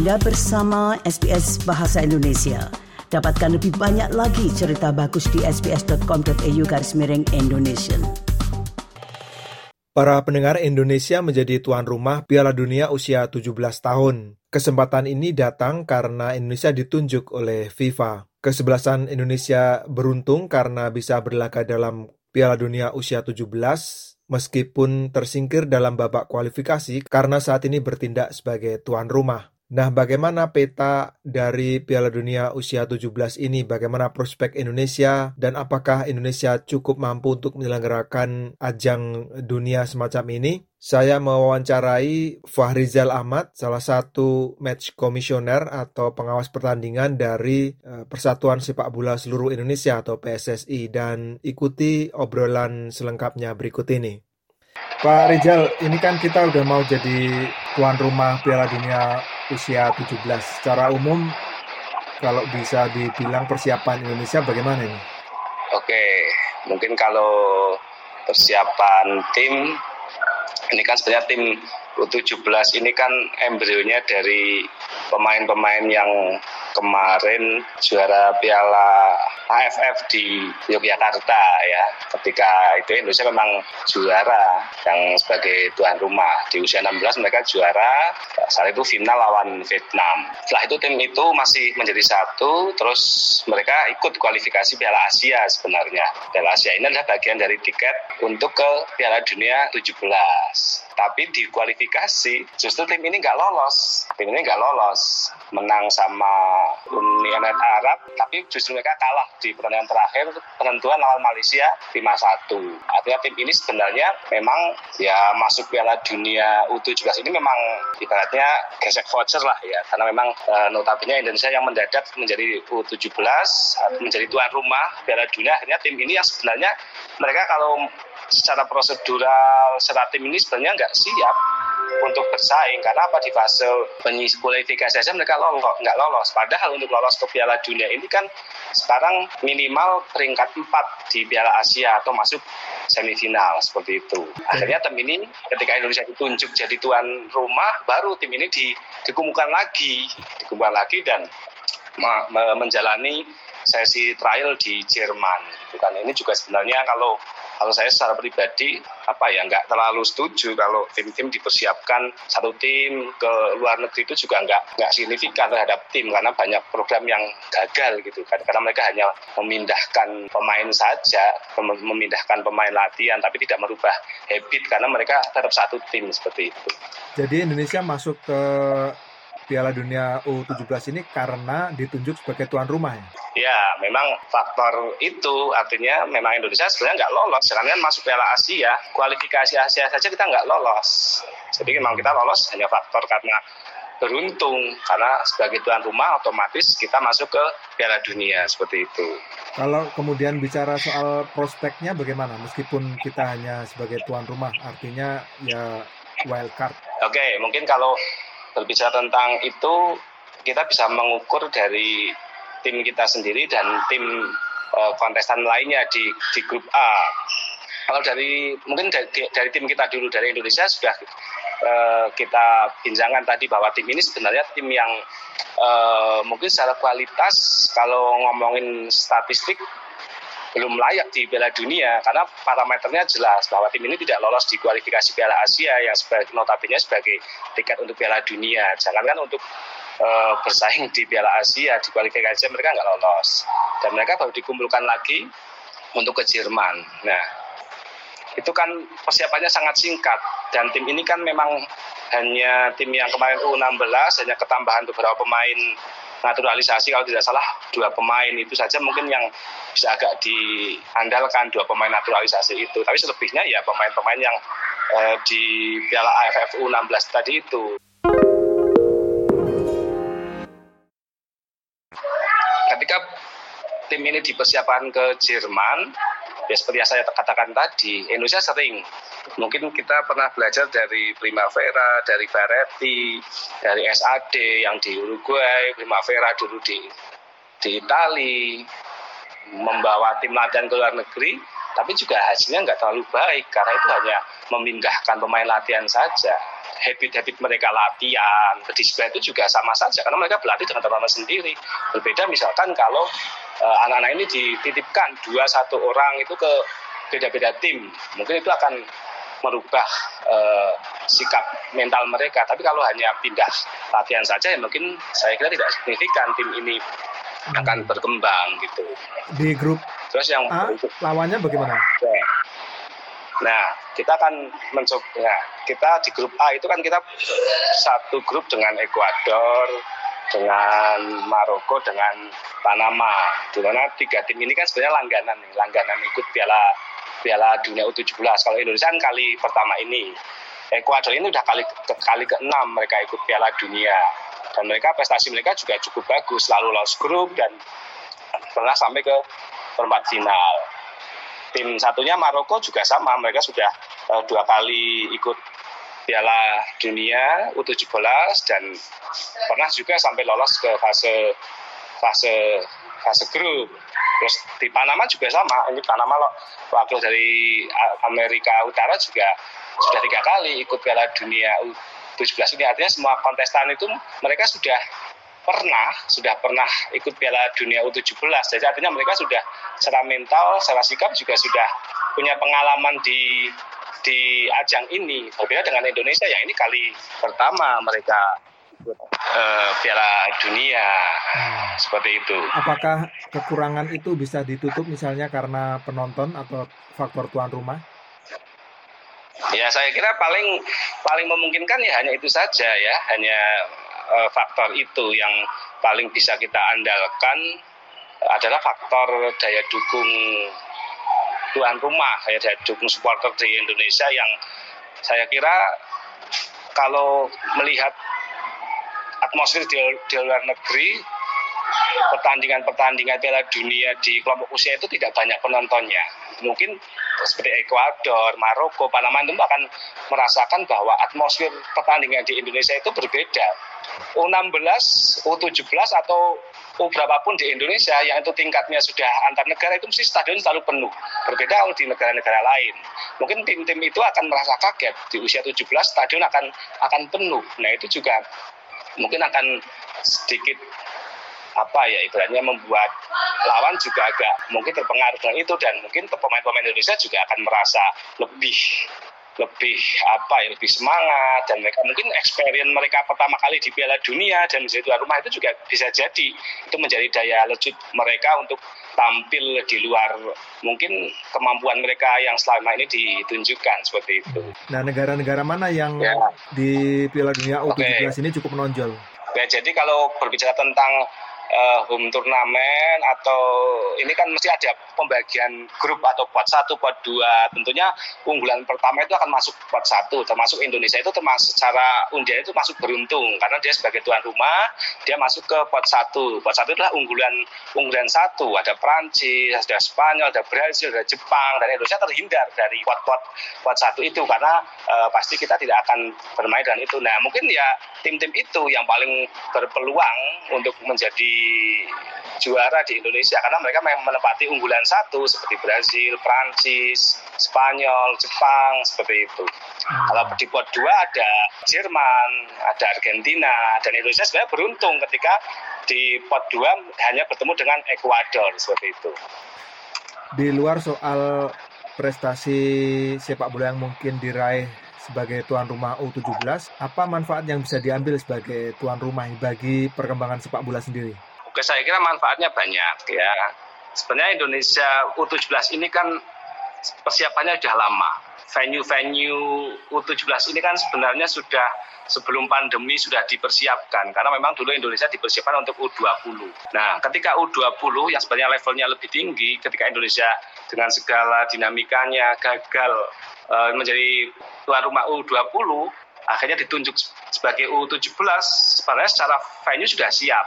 Anda bersama SBS Bahasa Indonesia. Dapatkan lebih banyak lagi cerita bagus di sbs.com.au garis miring Indonesia. Para pendengar Indonesia menjadi tuan rumah Piala Dunia usia 17 tahun. Kesempatan ini datang karena Indonesia ditunjuk oleh FIFA. Kesebelasan Indonesia beruntung karena bisa berlaga dalam Piala Dunia usia 17 meskipun tersingkir dalam babak kualifikasi karena saat ini bertindak sebagai tuan rumah. Nah, bagaimana peta dari Piala Dunia usia 17 ini? Bagaimana prospek Indonesia dan apakah Indonesia cukup mampu untuk menyelenggarakan ajang dunia semacam ini? Saya mewawancarai Fahrizal Ahmad, salah satu match komisioner atau pengawas pertandingan dari eh, Persatuan Sepak Bola Seluruh Indonesia atau PSSI dan ikuti obrolan selengkapnya berikut ini. Pak Rizal, ini kan kita udah mau jadi tuan rumah Piala Dunia usia 17. Secara umum, kalau bisa dibilang persiapan Indonesia bagaimana ini? Oke, mungkin kalau persiapan tim, ini kan sebenarnya tim U17 ini kan embrionya dari pemain-pemain yang kemarin juara Piala AFF di Yogyakarta ya. Ketika itu Indonesia memang juara yang sebagai tuan rumah. Di usia 16 mereka juara, saat itu final lawan Vietnam. Setelah itu tim itu masih menjadi satu, terus mereka ikut kualifikasi Piala Asia sebenarnya. Piala Asia ini adalah bagian dari tiket untuk ke Piala Dunia 17 tapi di kualifikasi justru tim ini nggak lolos tim ini nggak lolos menang sama Uni Emirat Arab tapi justru mereka kalah di pertandingan terakhir penentuan lawan Malaysia 5-1 artinya tim ini sebenarnya memang ya masuk Piala Dunia U17 ini memang ibaratnya gesek voucher lah ya. Karena memang e, notabene Indonesia yang mendadak menjadi U17 menjadi tuan rumah Piala Dunia. Akhirnya tim ini yang sebenarnya mereka kalau secara prosedural secara tim ini sebenarnya nggak siap untuk bersaing. Karena apa? Di fase kualifikasi saja mereka lolos nggak lolos. Padahal untuk lolos ke Piala Dunia ini kan sekarang minimal peringkat 4 di Piala Asia atau masuk semifinal seperti itu. Akhirnya tim ini ketika Indonesia ditunjuk jadi tuan rumah baru tim ini di, dikumpulkan lagi. Dikumpulkan lagi dan menjalani sesi trial di Jerman. Bukan ini juga sebenarnya kalau kalau saya secara pribadi apa ya nggak terlalu setuju kalau tim-tim dipersiapkan satu tim ke luar negeri itu juga nggak nggak signifikan terhadap tim karena banyak program yang gagal gitu kan karena mereka hanya memindahkan pemain saja memindahkan pemain latihan tapi tidak merubah habit karena mereka tetap satu tim seperti itu. Jadi Indonesia masuk ke Piala Dunia U17 ini karena ditunjuk sebagai tuan rumah ya? Ya, memang faktor itu artinya memang Indonesia sebenarnya nggak lolos. Karena kan masuk Piala Asia, kualifikasi Asia saja kita nggak lolos. Jadi memang kita lolos hanya faktor karena beruntung karena sebagai tuan rumah otomatis kita masuk ke Piala Dunia seperti itu. Kalau kemudian bicara soal prospeknya bagaimana? Meskipun kita hanya sebagai tuan rumah, artinya ya wild card. Oke, mungkin kalau berbicara tentang itu kita bisa mengukur dari tim kita sendiri dan tim uh, kontestan lainnya di di grup A. Kalau dari mungkin dari, dari tim kita dulu dari Indonesia sudah uh, kita bincangkan tadi bahwa tim ini sebenarnya tim yang uh, mungkin secara kualitas kalau ngomongin statistik belum layak di Piala Dunia karena parameternya jelas bahwa tim ini tidak lolos di kualifikasi Piala Asia yang sebagai notabene sebagai tiket untuk Piala Dunia. Jangankan untuk uh, bersaing di Piala Asia di kualifikasi mereka nggak lolos dan mereka baru dikumpulkan lagi untuk ke Jerman. Nah itu kan persiapannya sangat singkat dan tim ini kan memang hanya tim yang kemarin U16 hanya ketambahan beberapa pemain naturalisasi kalau tidak salah dua pemain itu saja mungkin yang bisa agak diandalkan dua pemain naturalisasi itu. Tapi selebihnya ya pemain-pemain yang eh, di Piala AFF U16 tadi itu. Ketika tim ini dipersiapkan ke Jerman, ya seperti yang saya katakan tadi, Indonesia sering mungkin kita pernah belajar dari Primavera, dari Ferretti, dari SAD yang di Uruguay, Primavera dulu di di Itali, membawa tim latihan ke luar negeri, tapi juga hasilnya nggak terlalu baik karena itu hanya memindahkan pemain latihan saja. habit-habit mereka latihan, kedisiplinan itu juga sama saja karena mereka berlatih dengan teman-teman sendiri. Berbeda misalkan kalau uh, anak-anak ini dititipkan dua satu orang itu ke beda-beda tim, mungkin itu akan merubah uh, sikap mental mereka. Tapi kalau hanya pindah latihan saja, ya mungkin saya kira tidak signifikan tim ini akan berkembang gitu. Di grup Terus yang A, lawannya bagaimana? Ya. Nah, kita akan mencoba. Nah, kita di grup A itu kan kita satu grup dengan Ekuador, dengan Maroko, dengan Panama. Di mana tiga tim ini kan sebenarnya langganan, langganan ikut Piala Piala Dunia U17. Kalau Indonesia kan kali pertama ini. Ekuador ini udah kali ke, kali ke-6 mereka ikut Piala Dunia. Dan mereka prestasi mereka juga cukup bagus, selalu lolos grup dan pernah sampai ke perempat final. Tim satunya Maroko juga sama, mereka sudah uh, dua kali ikut Piala Dunia U17 dan pernah juga sampai lolos ke fase fase fase grup. Terus di Panama juga sama, ini Panama loh, wakil dari Amerika Utara juga sudah tiga kali ikut Piala Dunia U17 ini artinya semua kontestan itu mereka sudah pernah sudah pernah ikut Piala Dunia U17 jadi artinya mereka sudah secara mental secara sikap juga sudah punya pengalaman di di ajang ini berbeda dengan Indonesia yang ini kali pertama mereka uh, Piala Dunia hmm. seperti itu. Apakah kekurangan itu bisa ditutup misalnya karena penonton atau faktor tuan rumah? Ya saya kira paling paling memungkinkan ya hanya itu saja ya hanya uh, faktor itu yang paling bisa kita andalkan adalah faktor daya dukung tuan rumah, daya dukung supporter di Indonesia yang saya kira kalau melihat atmosfer di, di luar negeri pertandingan-pertandingan Piala Dunia di kelompok usia itu tidak banyak penontonnya. Mungkin seperti Ekuador, Maroko, Panama itu akan merasakan bahwa atmosfer pertandingan di Indonesia itu berbeda. U16, U17 atau U berapapun di Indonesia yang itu tingkatnya sudah antar negara itu mesti stadion selalu penuh. Berbeda kalau di negara-negara lain. Mungkin tim-tim itu akan merasa kaget di usia 17 stadion akan akan penuh. Nah itu juga mungkin akan sedikit apa ya ibaratnya membuat lawan juga agak mungkin terpengaruh dengan itu dan mungkin pemain-pemain Indonesia juga akan merasa lebih lebih apa ya lebih semangat dan mereka mungkin experience mereka pertama kali di Piala Dunia dan menjadi tuan rumah itu juga bisa jadi itu menjadi daya lejut mereka untuk tampil di luar mungkin kemampuan mereka yang selama ini ditunjukkan seperti itu. Nah negara-negara mana yang ya. di Piala Dunia U17 okay. ini cukup menonjol? Ya jadi kalau berbicara tentang uh, home turnamen atau ini kan mesti ada pembagian grup atau pot satu, pot dua. Tentunya unggulan pertama itu akan masuk pot satu, termasuk Indonesia itu termasuk secara undian itu masuk beruntung karena dia sebagai tuan rumah dia masuk ke pot satu. Pot satu adalah unggulan unggulan satu. Ada Prancis, ada Spanyol, ada Brazil, ada Jepang dan Indonesia terhindar dari pot-pot pot satu itu karena uh, pasti kita tidak akan bermain dengan itu. Nah mungkin ya tim-tim itu yang paling berpeluang untuk menjadi juara di Indonesia karena mereka memang menempati unggulan satu seperti Brazil, Prancis, Spanyol, Jepang seperti itu. Hmm. Kalau di pot dua ada Jerman, ada Argentina dan Indonesia sebenarnya beruntung ketika di pot dua hanya bertemu dengan Ekuador seperti itu. Di luar soal prestasi sepak bola yang mungkin diraih sebagai tuan rumah U17, apa manfaat yang bisa diambil sebagai tuan rumah bagi perkembangan sepak bola sendiri? Oke, saya kira manfaatnya banyak ya. Sebenarnya Indonesia U17 ini kan persiapannya sudah lama. Venue-venue U17 ini kan sebenarnya sudah sebelum pandemi sudah dipersiapkan karena memang dulu Indonesia dipersiapkan untuk U20. Nah, ketika U20 yang sebenarnya levelnya lebih tinggi, ketika Indonesia dengan segala dinamikanya gagal e, menjadi tuan rumah U20, akhirnya ditunjuk sebagai U17, sebenarnya secara venue sudah siap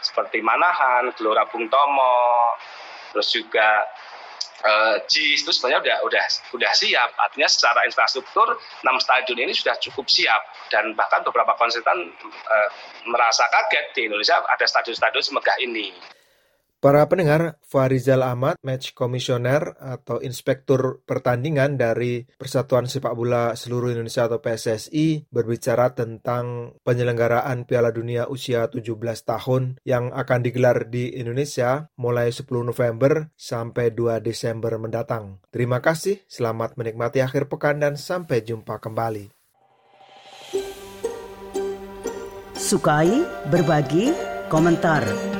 seperti Manahan, Gelora Bung Tomo, terus juga uh, JIS itu sebenarnya udah udah udah siap. Artinya secara infrastruktur enam stadion ini sudah cukup siap dan bahkan beberapa konsultan uh, merasa kaget di Indonesia ada stadion-stadion semegah ini. Para pendengar, Farizal Ahmad, match komisioner atau inspektur pertandingan dari Persatuan Sepak Bola Seluruh Indonesia atau PSSI berbicara tentang penyelenggaraan Piala Dunia usia 17 tahun yang akan digelar di Indonesia mulai 10 November sampai 2 Desember mendatang. Terima kasih, selamat menikmati akhir pekan dan sampai jumpa kembali. Sukai, berbagi, komentar